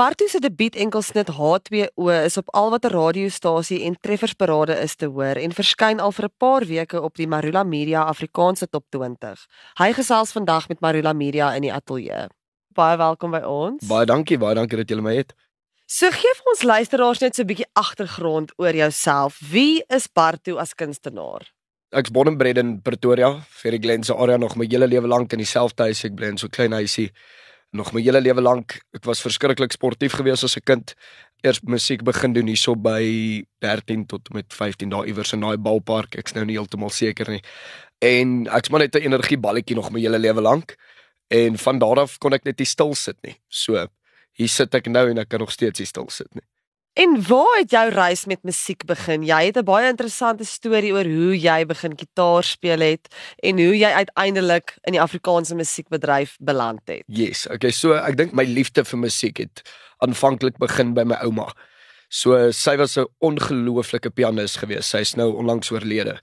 Bartu se debuut enkelsnit H2O is op al watter radiostasie en treffersparade is te hoor en verskyn al vir 'n paar weke op die Marula Media Afrikaanse Top 20. Hy gesels vandag met Marula Media in die ateljee. Baie welkom by ons. Baie dankie, baie dankie dat julle my het. So gee vir ons luisteraars net so 'n bietjie agtergrond oor jouself. Wie is Bartu as kunstenaar? Ek's born and bred in Pretoria, Ferry Glen se area nog my hele lewe lank in dieselfde huis ek bly in so klein huisie nog my hele lewe lank. Ek was verskriklik sportief geweest as 'n kind. Eers musiek begin doen hierso by 13 tot met 15 dae iewers in daai balpark. Ek's nou nie heeltemal seker nie. En ek's maar net 'n energieballetjie nog my hele lewe lank. En van daar af kon ek net nie stil sit nie. So hier sit ek nou en ek kan nog steeds nie stil sit nie. En waar het jou reis met musiek begin? Jy het 'n baie interessante storie oor hoe jy begin gitaar speel het en hoe jy uiteindelik in die Afrikaanse musiekbedryf beland het. Yes, okay, so ek dink my liefde vir musiek het aanvanklik begin by my ouma. So sy was 'n ongelooflike pianis geweest. Sy's nou onlangs oorlede.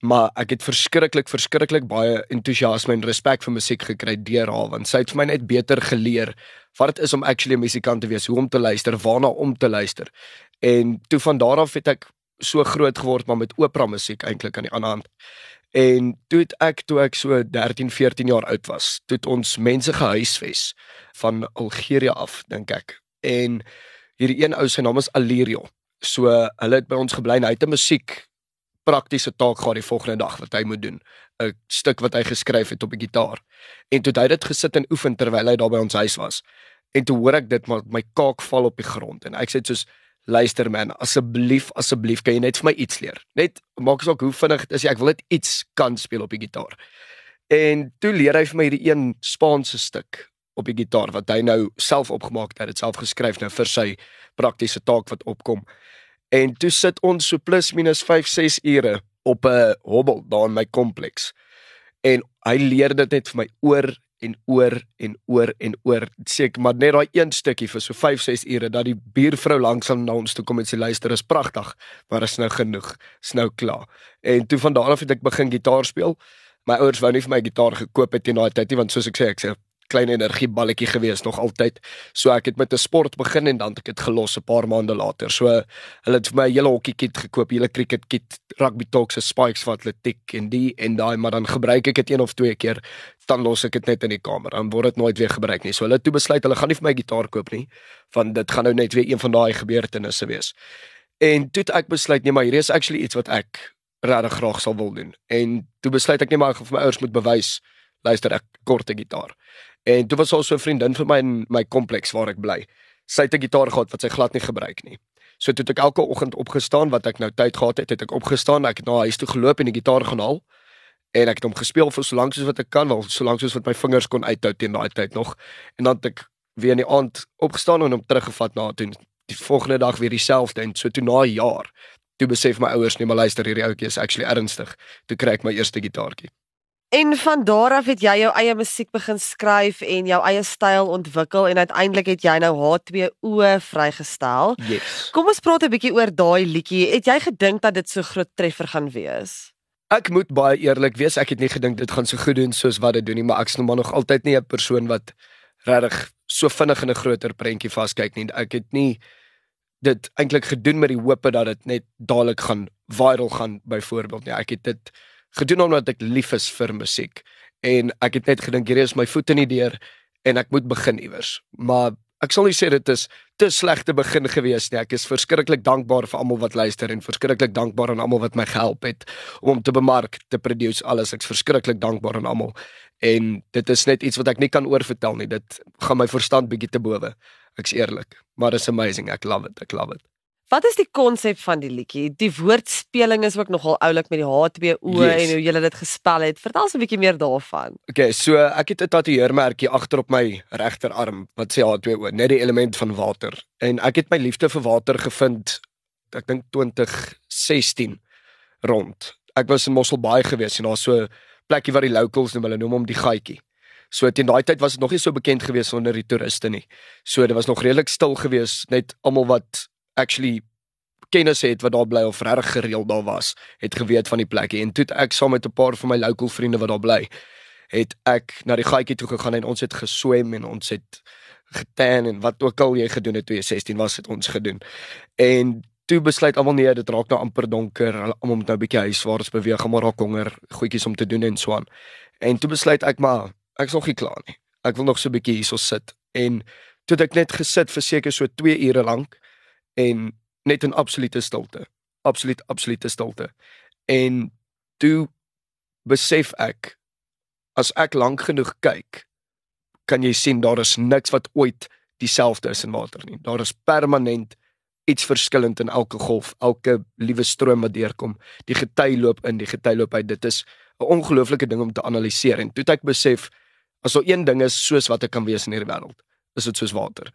Maar ek het verskriklik verskriklik baie entoesiasme en respek vir musiek gekry deur haar want sy het vir my net beter geleer wat dit is om actually 'n musikant te wees, hoe om te luister, waarna om te luister. En toe van daar af het ek so groot geword maar met opera musiek eintlik aan die ander hand. En toe het ek toe ek so 13, 14 jaar oud was, toe het ons mense gehuisves van Algerië af, dink ek. En hierdie een ou se naam is Alirio. So hulle het by ons gebly en hy het 'n musiek praktiese taak gehad die volgende dag wat hy moet doen. 'n Stuk wat hy geskryf het op 'n gitaar. En toe het hy dit gesit en oefen terwyl hy daar by ons huis was. En toe hoor ek dit maar my kaak val op die grond en ek sê soos luister man asseblief asseblief kan jy net vir my iets leer. Net maak asook hoe vinnig dit is ek wil net iets kan speel op die gitaar. En toe leer hy vir my hierdie een Spaanse stuk op die gitaar wat hy nou self opgemaak het, dit self geskryf nou vir sy praktiese taak wat opkom. En toe sit ons so plus minus 5 6 ure op 'n hobbel daar in my kompleks. En hy leer dit net vir my oor en oor en oor en oor. Seker maar net daai een stukkie vir so 5 6 ure dat die buurvrou langsam na ons toe kom en sê luister is pragtig, maar is nou genoeg, is nou klaar. En toe van daar af het ek begin gitaar speel. My ouers wou nie vir my gitaar gekoop het in daai tyd nie want soos ek sê ek sê klein energieballetjie gewees nog altyd. So ek het met 'n sport begin en dan het ek dit gelos 'n paar maande later. So hulle het vir my 'n hele hokkie kit gekoop, hele cricket kit, rugby talks, spikes vir atletiek en die en daai, maar dan gebruik ek dit een of twee keer, dan los ek dit net in die kamer. Dan word dit nooit weer gebruik nie. So hulle het toe besluit hulle gaan nie vir my gitaar koop nie, want dit gaan nou net weer een van daai gebeurtenisse wees. En toe het ek besluit nee, maar hier is actually iets wat ek regtig graag sal wil doen. En toe besluit ek net maar ek gaan vir my ouers moet bewys luister ek kort 'n gitaar. En toe was also 'n vriendin vir my in my kompleks waar ek bly. Sy het 'n gitaar gehad wat sy glad nie gebruik nie. So toe ek elke oggend opgestaan wat ek nou tyd gehad het, het ek opgestaan, ek het na huis toe geloop en die gitaar gaan haal en ek het hom gespeel vir so lank soos wat ek kan, wel so lank soos wat my vingers kon uithou teen daai tyd nog. En dan het ek weer in die aand opgestaan en hom teruggevat na toe die volgende dag weer dieselfde en so toe na 'n jaar toe besef my ouers nee maar luister hierdie ouetjie is actually ernstig. Toe kry ek my eerste gitaartjie. En van daar af het jy jou eie musiek begin skryf en jou eie styl ontwikkel en uiteindelik het jy nou H2O vrygestel. Yes. Kom ons praat 'n bietjie oor daai liedjie. Het jy gedink dat dit so groot treffer gaan wees? Ek moet baie eerlik wees, ek het nie gedink dit gaan so goed doen soos wat dit doen nie, maar ek's nog maar nog altyd nie 'n persoon wat regtig so vinnig in 'n groter prentjie vaskyk nie. Ek het nie dit eintlik gedoen met die hoop dat dit net dadelik gaan viral gaan byvoorbeeld nie. Ek het dit gedoen omdat ek lief is vir musiek en ek het net gedink hierdie is my voet in die deur en ek moet begin iewers. Maar ek sal nie sê dit is te slegte begin gewees nie. Ek is verskriklik dankbaar vir almal wat luister en verskriklik dankbaar aan almal wat my gehelp het om om te bemark, te produce alles. Ek's verskriklik dankbaar aan almal. En dit is net iets wat ek nie kan oorvertel nie. Dit gaan my verstand bietjie te bowe. Ek's eerlik, maar it's amazing. Ek love it. Ek love it. Wat is die konsep van die liedjie? Die woordspeling is ook nogal oulik met die H2O yes. en hoe jy dit gespel het. Vertel ons 'n bietjie meer daarvan. Okay, so ek het 'n tatoeëermerkie agter op my regterarm wat sê H2O, net die element van water. En ek het my liefde vir water gevind ek dink 2016 rond. Ek was in Mosselbaai gewees en daar's so 'n plekkie waar die locals noem hulle noem hom die gaatjie. So teen daai tyd was dit nog nie so bekend gewees onder die toeriste nie. So dit was nog redelik stil gewees, net almal wat actually kennis het wat daar bly of reg gereeld daar was, het geweet van die plekke en toe ek saam met 'n paar van my local vriende wat daar bly, het ek na die gaatjie toe gegaan en ons het geswem en ons het getan en wat ook al jy gedoen het toe jy 16 was het ons gedoen. En toe besluit almal nee, dit raak nou amper donker. Almal moet nou 'n bietjie huiswaarts beweeg, maar raak honger, goedjies om te doen en so aan. En toe besluit ek maar ek's nog nie klaar nie. Ek wil nog so 'n bietjie hierso sit en toe het ek net gesit vir seker so 2 ure lank en net in absolute stilte. Absoluut absolute stilte. En toe besef ek as ek lank genoeg kyk, kan jy sien daar is niks wat ooit dieselfde is in water nie. Daar is permanent iets verskillend in elke golf, elke liewe stroom wat deurkom. Die gety loop in, die gety loop uit. Dit is 'n ongelooflike ding om te analiseer en toe het ek besef as daar een ding is soos wat ek kan wees in hierdie wêreld, is dit soos water.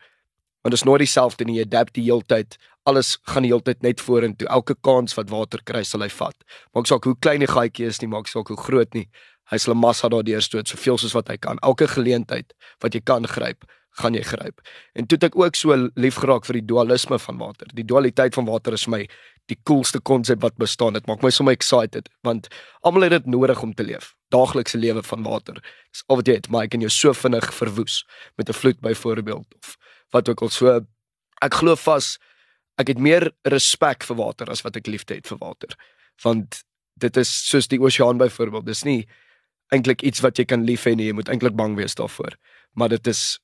Want dit is nooit dieselfde nie. Jy adapt die hele tyd. Alles gaan die hele tyd net vorentoe. Elke kans wat water kry, sal hy vat. Maak saak hoe klein die gaatjie is nie, maak saak hoe groot nie. Hy sal 'n massa daardeur stoot soveel soos wat hy kan. Elke geleentheid wat jy kan gryp, gaan jy gryp. En toe het ek ook so lief geraak vir die dualisme van water. Die dualiteit van water is my die coolste konsep wat bestaan. Dit maak my sommer excited want almal het dit nodig om te leef. Daaglikse lewe van water. Dis al wat jy het, maar ek kan jou so vinnig verwoes met 'n vloed byvoorbeeld of wat ook al so ek glo vas ek het meer respek vir water as wat ek liefde het vir water. Want dit is soos die oseaan byvoorbeeld. Dis nie eintlik iets wat jy kan lief hê nie. Jy moet eintlik bang wees daarvoor. Maar dit is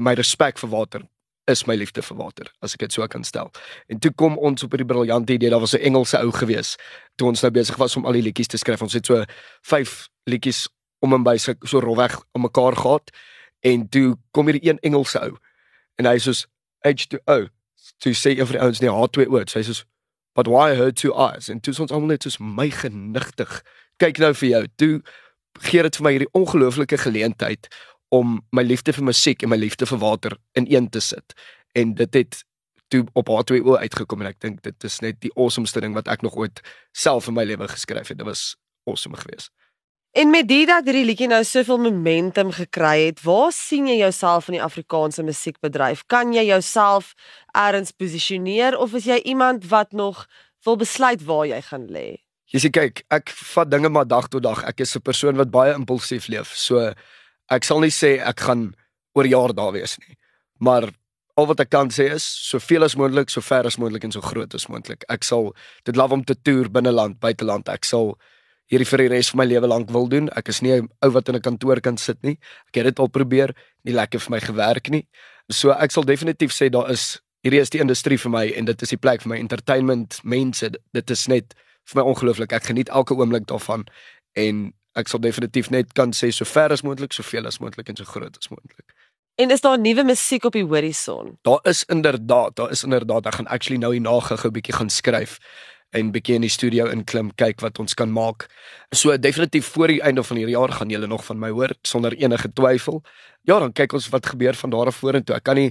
my respek vir water is my liefde vir water as ek dit so kan stel. En toe kom ons op 'n briljante idee. Daar was 'n Engelse ou gewees toe ons nou besig was om al die liedjies te skryf. Ons het so 5 liedjies om en by so, rofweg om mekaar gehad en toe kom hier een Engelse ou en hy sê H2O to say every ounce near H2O. Hy sê but why her two eyes? En toe ons almal net soos my genigtig. Kyk nou vir jou. Toe gee dit vir my hierdie ongelooflike geleentheid om my liefde vir musiek en my liefde vir water in een te sit. En dit het toe op H2O uitgekom en ek dink dit is net die awesomeste ding wat ek nog ooit self in my lewe geskryf het. Dit was awesome geweest. En met dit dat hierdie liedjie nou soveel momentum gekry het, waar sien jy jouself in die Afrikaanse musiekbedryf? Kan jy jouself eers posisioneer of is jy iemand wat nog wil besluit waar jy gaan lê? Jy sien kyk, ek vat dinge maar dag tot dag. Ek is 'n persoon wat baie impulsief leef. So ek sal nie sê ek gaan oor jaar daar wees nie. Maar al wat ek kan sê is soveel as moontlik, so ver as moontlik en so groot as moontlik. Ek sal dit love om te toer binne land, buiteland. Ek sal hierdie vir die res van my lewe lank wil doen. Ek is nie 'n ou wat in 'n kantoor kan sit nie. Ek het dit al probeer, nie lekker vir my gewerk nie. So ek sal definitief sê daar is hierdie is die industrie vir my en dit is die plek vir my entertainment mense. Dit is net vir my ongelooflik. Ek geniet elke oomblik daarvan en ek sal definitief net kan sê so ver as moontlik, soveel as moontlik en so groot as moontlik. En is daar nuwe musiek op die horison? Daar is inderdaad, daar is inderdaad. Ek gaan actually nou hier na gou 'n bietjie gaan skryf en bietjie in die studio inklim kyk wat ons kan maak. So definitief voor die einde van hierdie jaar gaan julle nog van my hoor sonder enige twyfel. Ja, dan kyk ons wat gebeur van daar af vorentoe. Ek kan nie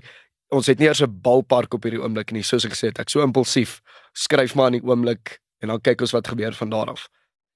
ons het nie eers 'n balpark op hierdie oomblik nie, soos ek gesê het. Ek so impulsief. Skryf maar in die oomblik en dan kyk ons wat gebeur van daar af.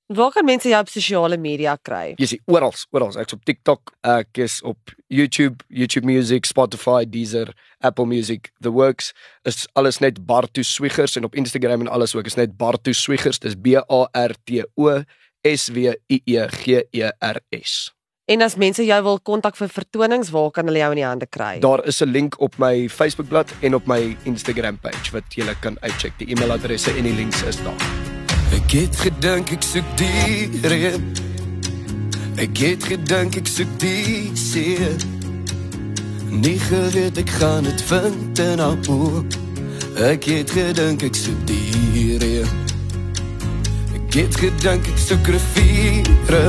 Waar kan mense jou op sosiale media kry? Jy sien oral, oral. Ek's op TikTok, ek is op YouTube, YouTube Music, Spotify, Deezer, Apple Music, The Works. Is alles net Bartu Swiggers en op Instagram en alles ook is net Bartu Swiggers. Dis B A R T O S W I E G E R S. En as mense jou wil kontak vir vertonings, waar kan hulle jou in die hande kry? Daar is 'n link op my Facebookblad en op my Instagram page wat jy kan uitcheck. Die e-mailadresse en die links is daar. Ek het gedink ek soek die reën. Ek het gedink ek soek die see. Nie geweet ek gaan dit vind en op. Ek het gedink ek soek die reën. Ek het gedink ek soek riviere.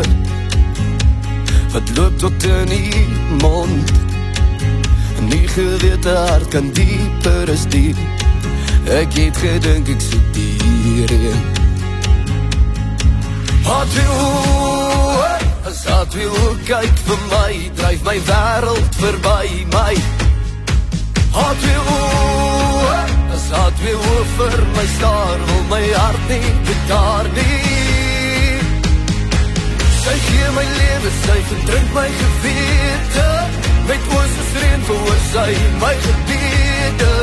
Wat loop tot in die mond. Nie geweet haar kan dieper as die. Ek het gedink ek soek die Wat wil As dat wil kyk vir my Drijf my wereld verby my Wat wil As dat wil vir my staar Wil my hart nie bedaar nie Sy gee my leven Sy verdrink my gewete Met oos is reen voor sy my gebede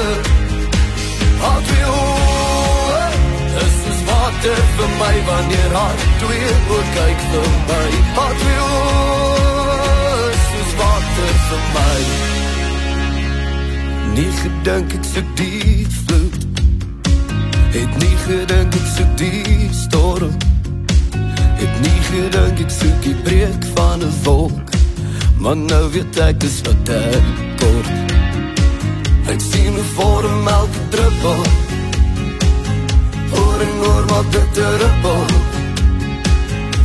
Wat wil soos water vir my wanneer haar twee oor kyk vir my. Haar twee oor soos water vir my. nie gedink ek sou die vloed. Het nie gedink ek sou die storm. Het nie gedink ek sou die breek van 'n wolk. Maar nou weet ek dis wat ek kort Ek sien hoe vorm elke druppel en hoor maar dit te ruppel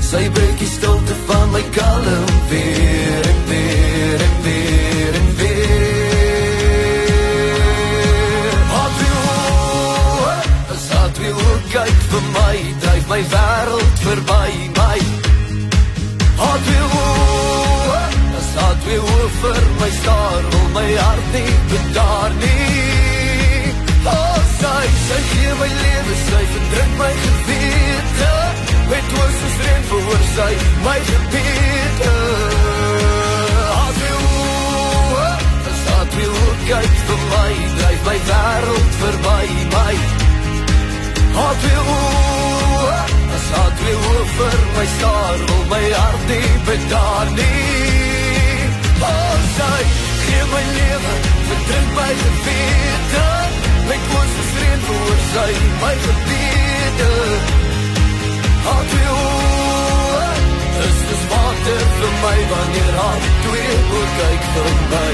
Sy breek die stilte van my kalm weer en weer en weer en weer. Had wie hoe, as had wie hoe kyk vir my Drijf my wereld verby my. Had wie hoe, as had wie hoe vir my staar Wil my hart nie bedaar nie gee my leven, sy verdruk my gewete Met oos is reen voor sy my gebede Haat wie hoe, as haat wie hoe kyk vir my Drijf my wereld verby my. Haat wie hoe, as haat wie hoe vir my staar Wil my hart nie bedaar nie. Oh sy, gee my leven, verdruk my gebede Met oos is reen voor sy my gebede. Haat wie hoe Is dis water vir my Wanneer haar twee oor kyk vir my